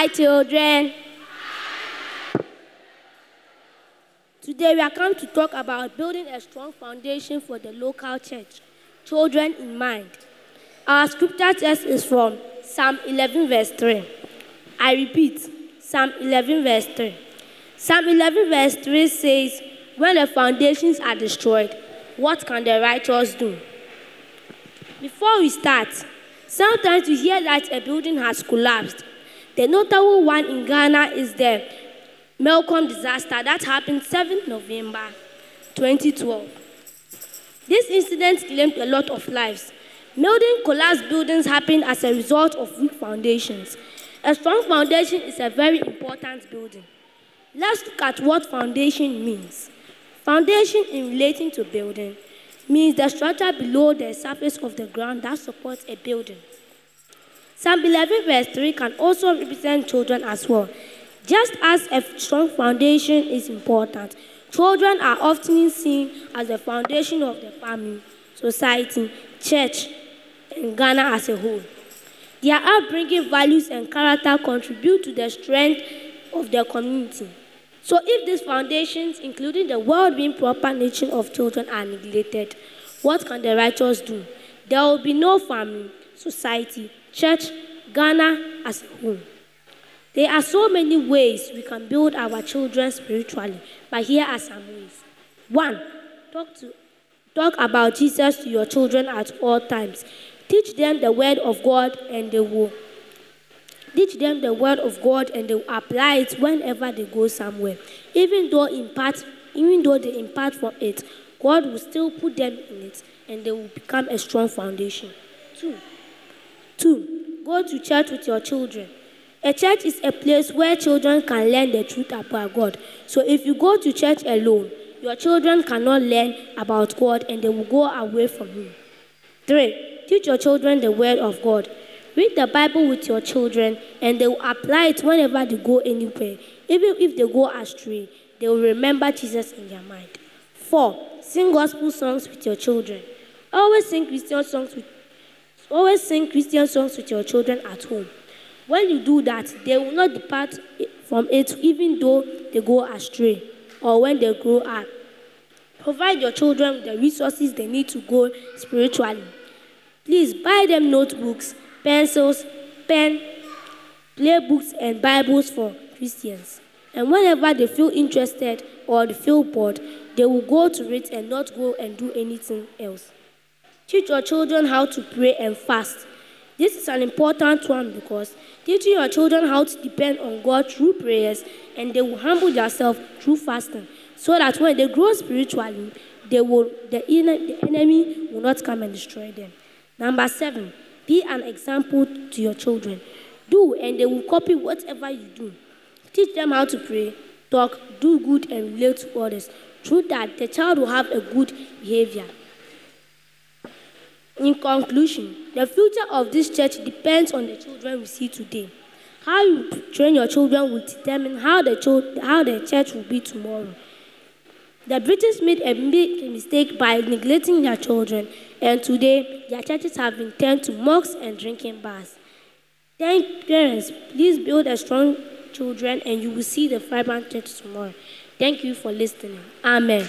Hi, children. Today we are come to talk about building a strong foundation for the local church, children in mind. Our scripture text is from Psalm 11, verse 3. I repeat, Psalm 11, verse 3. Psalm 11, verse 3 says, When the foundations are destroyed, what can the righteous do? Before we start, sometimes we hear that a building has collapsed. The notable one in Ghana is the Melcom disaster that happened 7 November 2012. This incident claimed a lot of lives. Building collapsed buildings happened as a result of weak foundations. A strong foundation is a very important building. Let's look at what foundation means. Foundation in relating to building means the structure below the surface of the ground that supports a building. Psalm 11 verse 3 can also represent children as well. Just as a strong foundation is important, children are often seen as the foundation of the family, society, church, and Ghana as a whole. Their upbringing, values, and character contribute to the strength of the community. So, if these foundations, including the well being proper nature of children, are neglected, what can the righteous do? There will be no family, society, church, Ghana as a. There are so many ways we can build our children spiritually, but here are some ways. One, talk, to, talk about Jesus to your children at all times. Teach them the word of God and they will teach them the word of God and they will apply it whenever they go somewhere. Even though impart, even though they impart from it, God will still put them in it and they will become a strong foundation. Two, two, go to church with your children. A church is a place where children can learn the truth about God. So if you go to church alone, your children cannot learn about God and they will go away from Him. Three, teach your children the Word of God. Read the Bible with your children and they will apply it whenever they go anywhere. Even if they go astray, they will remember Jesus in their mind. Four, sing gospel songs with your children. Always sing Christian songs with always sing Christian songs with your children at home. When you do that, they will not depart from it even though they go astray or when they grow up. Provide your children with the resources they need to grow spiritually. Please buy them notebooks, pencils, pen, playbooks, and Bibles for Christians. And whenever they feel interested or they feel bored, they will go to it and not go and do anything else. Teach your children how to pray and fast. This is an important one because teaching your children how to depend on God through prayers and they will humble themselves through fasting so that when they grow spiritually, they will, the, the enemy will not come and destroy them. Number seven, be an example to your children. Do and they will copy whatever you do. Teach them how to pray, talk, do good, and relate to others. Through that, the child will have a good behavior. In conclusion, the future of this church depends on the children we see today. How you train your children will determine how the, cho- how the church will be tomorrow. The British made a big mistake by neglecting their children, and today their churches have been turned to mosques and drinking bars. Thank parents, please build a strong children, and you will see the vibrant church tomorrow. Thank you for listening. Amen.